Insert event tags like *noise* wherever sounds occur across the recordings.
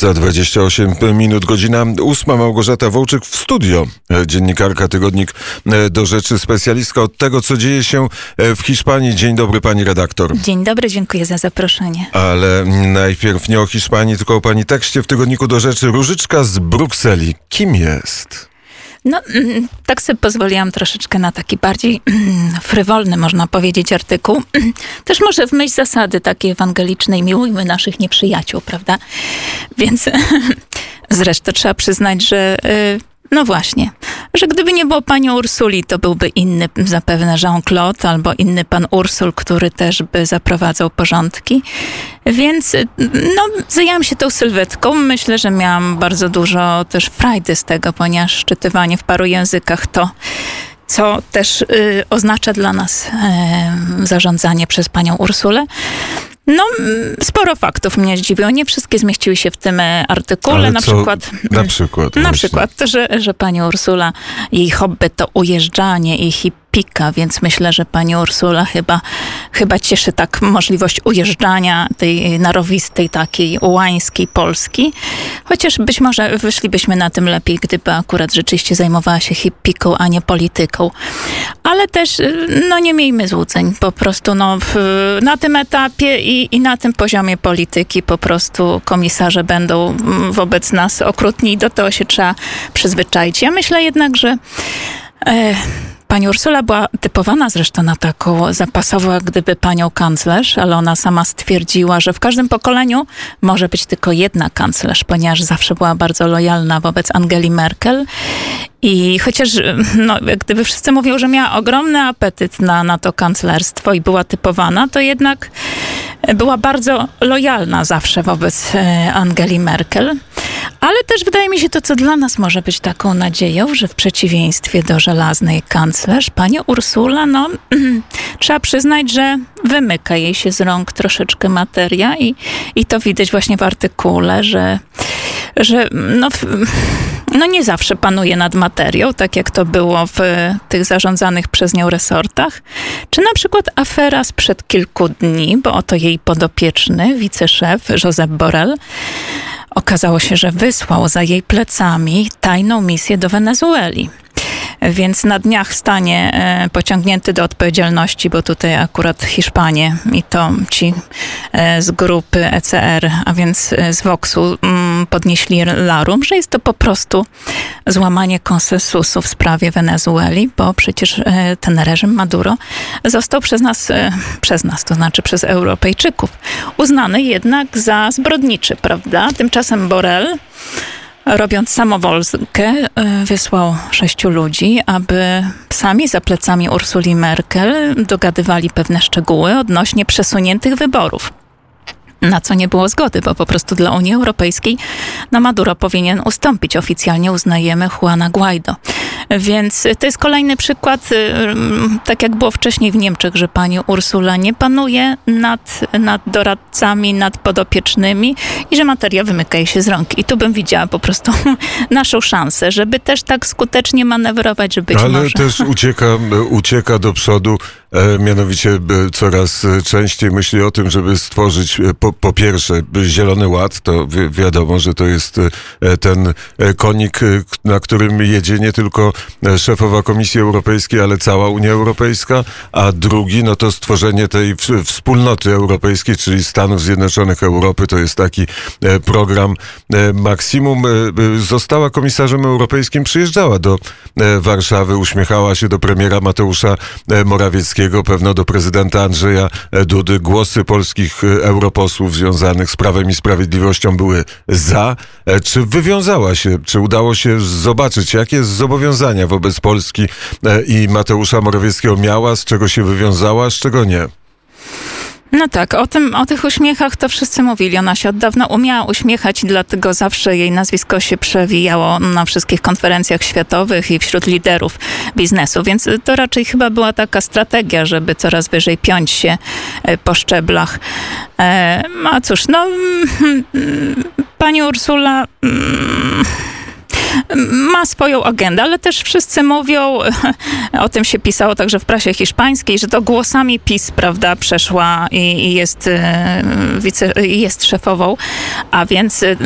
Za 28 minut, godzina 8. Małgorzata Wołczyk w studio. Dziennikarka, tygodnik do rzeczy, specjalistka od tego, co dzieje się w Hiszpanii. Dzień dobry, pani redaktor. Dzień dobry, dziękuję za zaproszenie. Ale najpierw nie o Hiszpanii, tylko o pani tekście w tygodniku do rzeczy. Różyczka z Brukseli. Kim jest? No, mm, tak sobie pozwoliłam troszeczkę na taki bardziej mm, frywolny, można powiedzieć, artykuł. *clears throat* Też może w myśl zasady takiej ewangelicznej, miłujmy naszych nieprzyjaciół, prawda? Więc *laughs* zresztą trzeba przyznać, że y, no właśnie, że gdyby nie było pani Ursuli, to byłby inny zapewne Jean-Claude albo inny pan Ursul, który też by zaprowadzał porządki. Więc no, zajęłam się tą sylwetką. Myślę, że miałam bardzo dużo też frajdy z tego, ponieważ szczytywanie w paru językach to co też y, oznacza dla nas y, zarządzanie przez panią Ursulę. No, mm, sporo faktów mnie zdziwiło. Nie wszystkie zmieściły się w tym e, artykule. Ale na co, przykład. Na przykład. Na właśnie. przykład, że, że pani Ursula, jej hobby to ujeżdżanie i hip pika, więc myślę, że pani Ursula chyba, chyba cieszy tak możliwość ujeżdżania tej narowistej, takiej ułańskiej Polski. Chociaż być może wyszlibyśmy na tym lepiej, gdyby akurat rzeczywiście zajmowała się hippiką, a nie polityką. Ale też, no nie miejmy złudzeń. Po prostu no, na tym etapie i, i na tym poziomie polityki po prostu komisarze będą wobec nas okrutni i do tego się trzeba przyzwyczaić. Ja myślę jednak, że e, Pani Ursula była typowana zresztą na taką zapasową, gdyby panią kanclerz, ale ona sama stwierdziła, że w każdym pokoleniu może być tylko jedna kanclerz, ponieważ zawsze była bardzo lojalna wobec Angeli Merkel. I chociaż, no, jak gdyby wszyscy mówią, że miała ogromny apetyt na, na to kanclerstwo i była typowana, to jednak była bardzo lojalna zawsze wobec e, Angeli Merkel. Ale też wydaje mi się to, co dla nas może być taką nadzieją, że w przeciwieństwie do żelaznej kanclerz, pani Ursula, no, trzeba przyznać, że wymyka jej się z rąk troszeczkę materia i, i to widać właśnie w artykule, że, że no, no nie zawsze panuje nad materią, tak jak to było w tych zarządzanych przez nią resortach. Czy na przykład afera sprzed kilku dni, bo oto jej podopieczny, wiceszef Josep Borrell, Okazało się, że wysłał za jej plecami tajną misję do Wenezueli więc na dniach stanie e, pociągnięty do odpowiedzialności, bo tutaj akurat Hiszpanie i to ci e, z grupy ECR, a więc e, z Voxu mm, podnieśli larum, że jest to po prostu złamanie konsensusu w sprawie Wenezueli, bo przecież ten reżim Maduro został przez nas, przez nas, to znaczy przez Europejczyków, uznany jednak za zbrodniczy, prawda? Tymczasem Borel robiąc samowolkę, e, wysłał sześciu ludzi, aby sami za plecami Ursuli Merkel dogadywali pewne szczegóły odnośnie przesuniętych wyborów na co nie było zgody, bo po prostu dla Unii Europejskiej no Maduro powinien ustąpić. Oficjalnie uznajemy Juana Guaido. Więc to jest kolejny przykład, y, tak jak było wcześniej w Niemczech, że pani Ursula nie panuje nad, nad doradcami, nad podopiecznymi i że materia wymyka jej się z rąk. I tu bym widziała po prostu *laughs* naszą szansę, żeby też tak skutecznie manewrować, żeby być Ale może... też ucieka, ucieka do przodu, mianowicie e, coraz częściej myśli o tym, żeby stworzyć e, po, po pierwsze Zielony Ład, to wi wiadomo, że to jest e, ten e, konik, e, na którym jedzie nie tylko szefowa Komisji Europejskiej, ale cała Unia Europejska, a drugi, no to stworzenie tej wspólnoty europejskiej, czyli Stanów Zjednoczonych Europy, to jest taki program maksimum. Została komisarzem europejskim, przyjeżdżała do Warszawy, uśmiechała się do premiera Mateusza Morawieckiego, pewno do prezydenta Andrzeja Dudy. Głosy polskich europosłów związanych z Prawem i Sprawiedliwością były za. Czy wywiązała się, czy udało się zobaczyć, jakie zobowiązania wobec Polski e, i Mateusza Morawieckiego miała, z czego się wywiązała, z czego nie? No tak, o, tym, o tych uśmiechach to wszyscy mówili. Ona się od dawna umiała uśmiechać dlatego zawsze jej nazwisko się przewijało na wszystkich konferencjach światowych i wśród liderów biznesu. Więc to raczej chyba była taka strategia, żeby coraz wyżej piąć się e, po szczeblach. E, a cóż, no, mm, pani Ursula mm, ma swoją agendę, ale też wszyscy mówią, *laughs* o tym się pisało także w prasie hiszpańskiej, że to głosami PiS, prawda, przeszła i, i jest, e, wice, jest szefową, a więc e,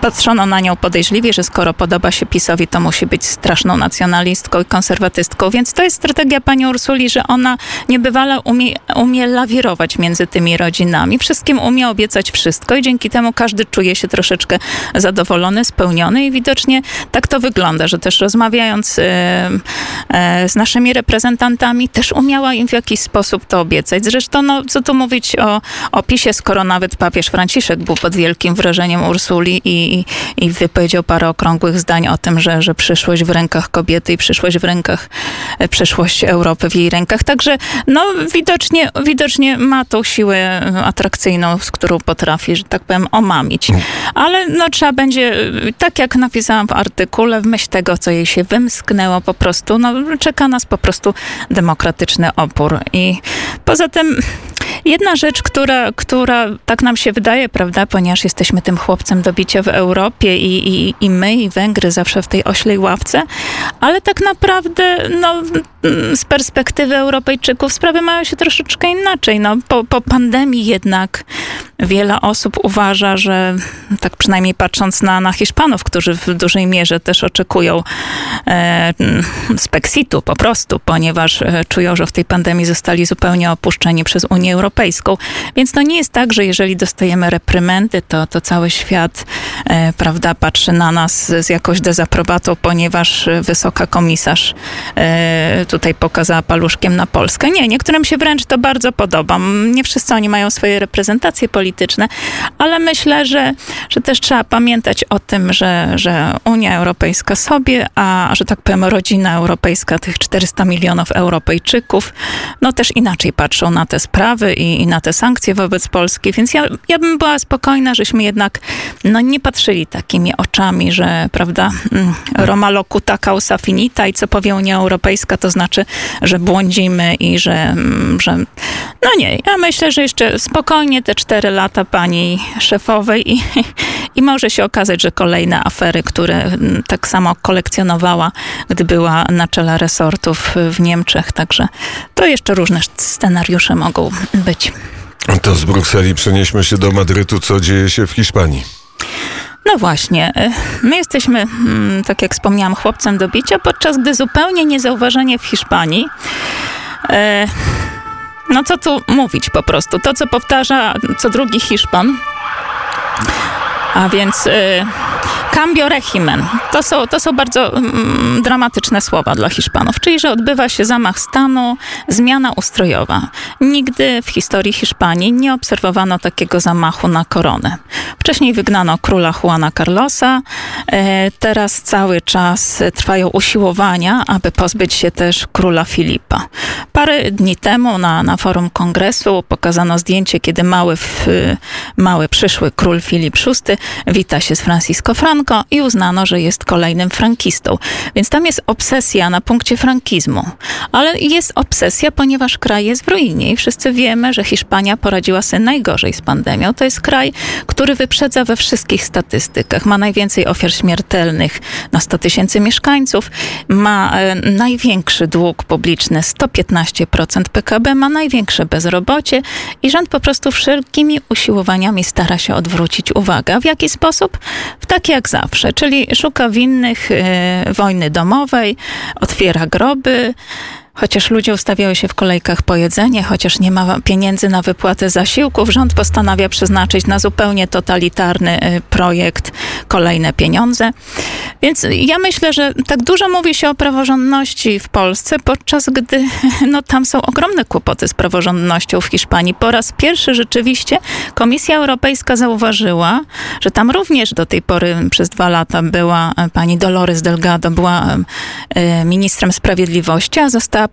patrzono na nią podejrzliwie, że skoro podoba się PiSowi, to musi być straszną nacjonalistką i konserwatystką, więc to jest strategia pani Ursuli, że ona niebywale umie, umie lawirować między tymi rodzinami. Wszystkim umie obiecać wszystko i dzięki temu każdy czuje się troszeczkę zadowolony, spełniony i widocznie tak to wygląda, że też rozmawiając e, e, z naszymi reprezentantami, też umiała im w jakiś sposób to obiecać. Zresztą, no, co tu mówić o, o PiSie, skoro nawet papież Franciszek był pod wielkim wrażeniem Ursuli i, i wypowiedział parę okrągłych zdań o tym, że, że przyszłość w rękach kobiety i przyszłość w rękach, e, przyszłość Europy w jej rękach. Także, no, widocznie, widocznie ma tą siłę atrakcyjną, z którą potrafi, że tak powiem, omamić. Ale no, trzeba będzie, tak jak napisałam w artykule, w myśl tego, co jej się wymsknęło po prostu, no, czeka nas po prostu demokratyczny opór. I poza tym jedna rzecz, która, która tak nam się wydaje, prawda, ponieważ jesteśmy tym chłopcem do bicia w Europie i, i, i my, i Węgry zawsze w tej oślej ławce, ale tak naprawdę, no, z perspektywy Europejczyków sprawy mają się troszeczkę inaczej. No, po, po pandemii jednak wiele osób uważa, że tak przynajmniej patrząc na, na Hiszpanów, którzy w dużej mierze też oczekują e, speksitu po prostu, ponieważ e, czują, że w tej pandemii zostali zupełnie opuszczeni przez Unię Europejską. Więc to nie jest tak, że jeżeli dostajemy reprymendy, to, to cały świat e, prawda, patrzy na nas z jakąś dezaprobatą, ponieważ wysoka komisarz e, tutaj pokazała paluszkiem na Polskę. Nie, niektórym się wręcz to bardzo podoba. Nie wszyscy oni mają swoje reprezentacje polityczne, ale myślę, że, że też trzeba pamiętać o tym, że, że Unia Europejska sobie, a że tak powiem rodzina europejska, tych 400 milionów Europejczyków, no też inaczej patrzą na te sprawy i, i na te sankcje wobec Polski, więc ja, ja bym była spokojna, żeśmy jednak no, nie patrzyli takimi oczami, że prawda, mm, Roma locuta causa finita i co powie Unia Europejska, to znaczy, że błądzimy i że, mm, że no nie, ja myślę, że jeszcze spokojnie te cztery lata pani szefowej i, i może się okazać, że kolejne afery, które mm, tak samo kolekcjonowała, gdy była na czele resortów w Niemczech. Także to jeszcze różne scenariusze mogą być. To z Brukseli przenieśmy się do Madrytu. Co dzieje się w Hiszpanii? No właśnie, y, my jesteśmy, mm, tak jak wspomniałam, chłopcem do bicia, podczas gdy zupełnie niezauważenie w Hiszpanii. Y, no co tu mówić po prostu? To, co powtarza co drugi Hiszpan, a więc y, cambio regimen. To są, to są bardzo mm, dramatyczne słowa dla Hiszpanów, czyli że odbywa się zamach stanu, zmiana ustrojowa. Nigdy w historii Hiszpanii nie obserwowano takiego zamachu na koronę. Wcześniej wygnano króla Juana Carlosa, e, teraz cały czas trwają usiłowania, aby pozbyć się też króla Filipa. Parę dni temu na, na forum kongresu pokazano zdjęcie, kiedy mały, mały przyszły król Filip VI wita się z Francisco Franco i uznano, że jest kolejnym frankistą. Więc tam jest obsesja na punkcie frankizmu. Ale jest obsesja, ponieważ kraj jest w ruinie i wszyscy wiemy, że Hiszpania poradziła sobie najgorzej z pandemią. To jest kraj, który wyprzedza we wszystkich statystykach. Ma najwięcej ofiar śmiertelnych na 100 tysięcy mieszkańców, ma e, największy dług publiczny 115% PKB, ma największe bezrobocie i rząd po prostu wszelkimi usiłowaniami stara się odwrócić uwagę. W jaki sposób? W taki jak zawsze, czyli szuka winnych e, wojny domowej, otwiera groby, Chociaż ludzie ustawiały się w kolejkach po jedzenie, chociaż nie ma pieniędzy na wypłatę zasiłków, rząd postanawia przeznaczyć na zupełnie totalitarny y, projekt kolejne pieniądze. Więc ja myślę, że tak dużo mówi się o praworządności w Polsce, podczas gdy *laughs* no, tam są ogromne kłopoty z praworządnością w Hiszpanii. Po raz pierwszy rzeczywiście Komisja Europejska zauważyła, że tam również do tej pory przez dwa lata była e, pani Dolores Delgado, była e, ministrem sprawiedliwości, a została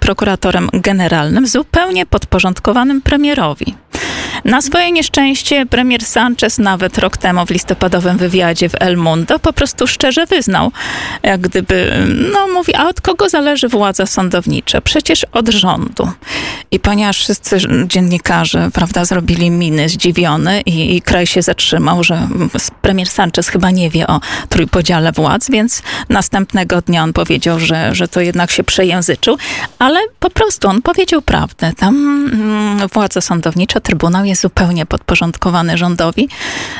prokuratorem, generalnym, zupełnie podporządkowanym premierowi. Na swoje nieszczęście premier Sanchez nawet rok temu w listopadowym wywiadzie w El Mundo po prostu szczerze wyznał, jak gdyby, no mówi, a od kogo zależy władza sądownicza? Przecież od rządu. I ponieważ wszyscy dziennikarze, prawda, zrobili miny zdziwione i, i kraj się zatrzymał, że premier Sanchez chyba nie wie o trójpodziale władz, więc następnego dnia on powiedział, że, że to jednak się przejęzyczył, ale po prostu on powiedział prawdę. Tam mm, władza sądownicza, Trybunał zupełnie podporządkowany rządowi,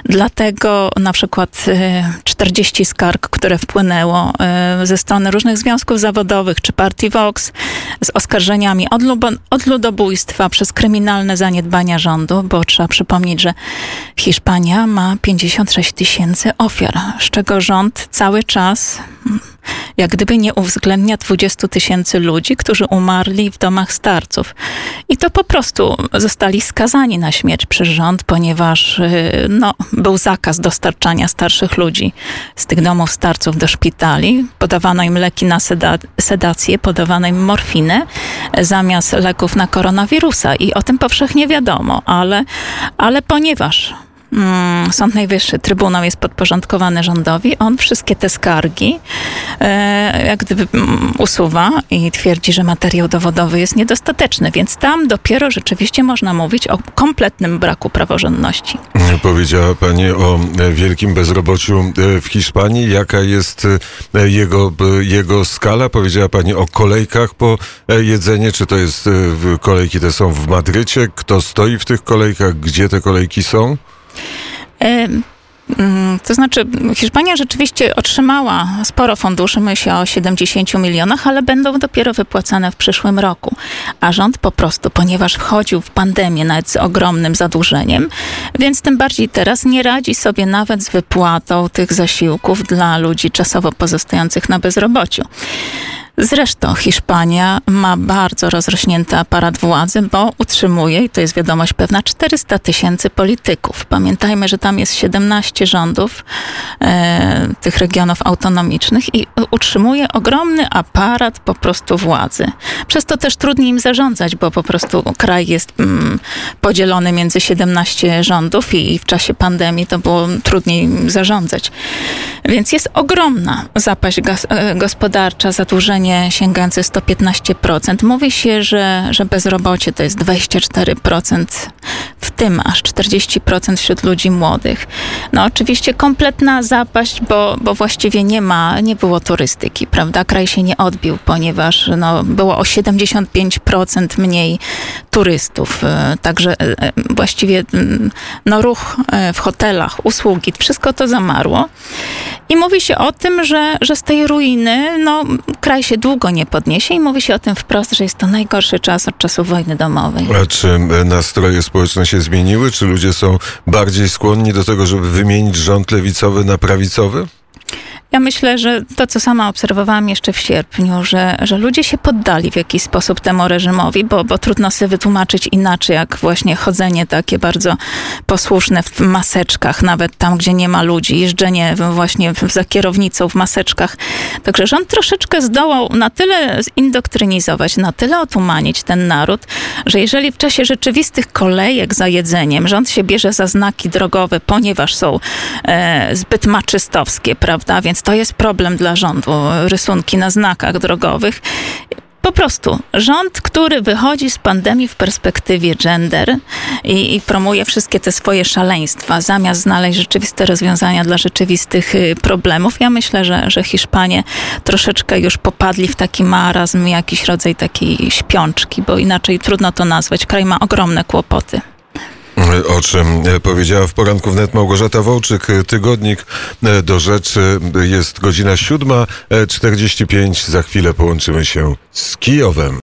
dlatego na przykład 40 skarg, które wpłynęło ze strony różnych związków zawodowych czy partii Vox z oskarżeniami od, od ludobójstwa przez kryminalne zaniedbania rządu, bo trzeba przypomnieć, że Hiszpania ma 56 tysięcy ofiar, z czego rząd cały czas jak gdyby nie uwzględnia 20 tysięcy ludzi, którzy umarli w domach starców. I to po prostu zostali skazani na śmierć przez rząd, ponieważ y, no, był zakaz dostarczania starszych ludzi z tych domów starców do szpitali. Podawano im leki na seda sedację, podawano im morfinę zamiast leków na koronawirusa. I o tym powszechnie wiadomo, ale, ale ponieważ Sąd Najwyższy, Trybunał jest podporządkowany rządowi, on wszystkie te skargi e, jak gdyby mm, usuwa i twierdzi, że materiał dowodowy jest niedostateczny, więc tam dopiero rzeczywiście można mówić o kompletnym braku praworządności. Powiedziała Pani o wielkim bezrobociu e, w Hiszpanii. Jaka jest e, jego, jego skala? Powiedziała Pani o kolejkach po jedzenie. Czy to jest kolejki te są w Madrycie? Kto stoi w tych kolejkach? Gdzie te kolejki są? Mm, to znaczy, Hiszpania rzeczywiście otrzymała sporo funduszy, myślę o 70 milionach, ale będą dopiero wypłacane w przyszłym roku. A rząd po prostu, ponieważ wchodził w pandemię nawet z ogromnym zadłużeniem, więc tym bardziej teraz nie radzi sobie nawet z wypłatą tych zasiłków dla ludzi czasowo pozostających na bezrobociu. Zresztą Hiszpania ma bardzo rozrośnięty aparat władzy, bo utrzymuje, i to jest wiadomość pewna, 400 tysięcy polityków. Pamiętajmy, że tam jest 17 rządów e, tych regionów autonomicznych i utrzymuje ogromny aparat po prostu władzy. Przez to też trudniej im zarządzać, bo po prostu kraj jest mm, podzielony między 17 rządów i, i w czasie pandemii to było trudniej zarządzać. Więc jest ogromna zapaść e, gospodarcza, zadłużenie sięgające 115%. Mówi się, że, że bezrobocie to jest 24%, w tym aż 40% wśród ludzi młodych. No oczywiście kompletna zapaść, bo, bo właściwie nie ma, nie było turystyki, prawda? Kraj się nie odbił, ponieważ no, było o 75% mniej turystów. E, także e, e, właściwie mm, no, ruch w hotelach, usługi, wszystko to zamarło. I mówi się o tym, że, że z tej ruiny no, kraj się długo nie podniesie i mówi się o tym wprost, że jest to najgorszy czas od czasu wojny domowej. A czy nastroje społeczne się zmieniły? Czy ludzie są bardziej skłonni do tego, żeby wymienić rząd lewicowy na prawicowy? Ja myślę, że to, co sama obserwowałam jeszcze w sierpniu, że, że ludzie się poddali w jakiś sposób temu reżimowi, bo, bo trudno sobie wytłumaczyć inaczej, jak właśnie chodzenie takie bardzo posłuszne w maseczkach, nawet tam, gdzie nie ma ludzi, jeżdżenie właśnie za kierownicą w maseczkach. Także rząd troszeczkę zdołał na tyle zindoktrynizować, na tyle otumanić ten naród, że jeżeli w czasie rzeczywistych kolejek za jedzeniem rząd się bierze za znaki drogowe, ponieważ są e, zbyt maczystowskie, prawda, więc to jest problem dla rządu, rysunki na znakach drogowych. Po prostu rząd, który wychodzi z pandemii w perspektywie gender i, i, promuje wszystkie te swoje szaleństwa, zamiast znaleźć rzeczywiste rozwiązania dla rzeczywistych y, problemów. Ja myślę, że, że Hiszpanie troszeczkę już popadli w taki marazm, jakiś rodzaj takiej śpiączki, bo inaczej trudno to nazwać. Kraj ma ogromne kłopoty. O czym e, powiedziała w poranku wnet Małgorzata Wołczyk. E, tygodnik e, do rzeczy jest godzina 7.45. Za chwilę połączymy się z Kijowem.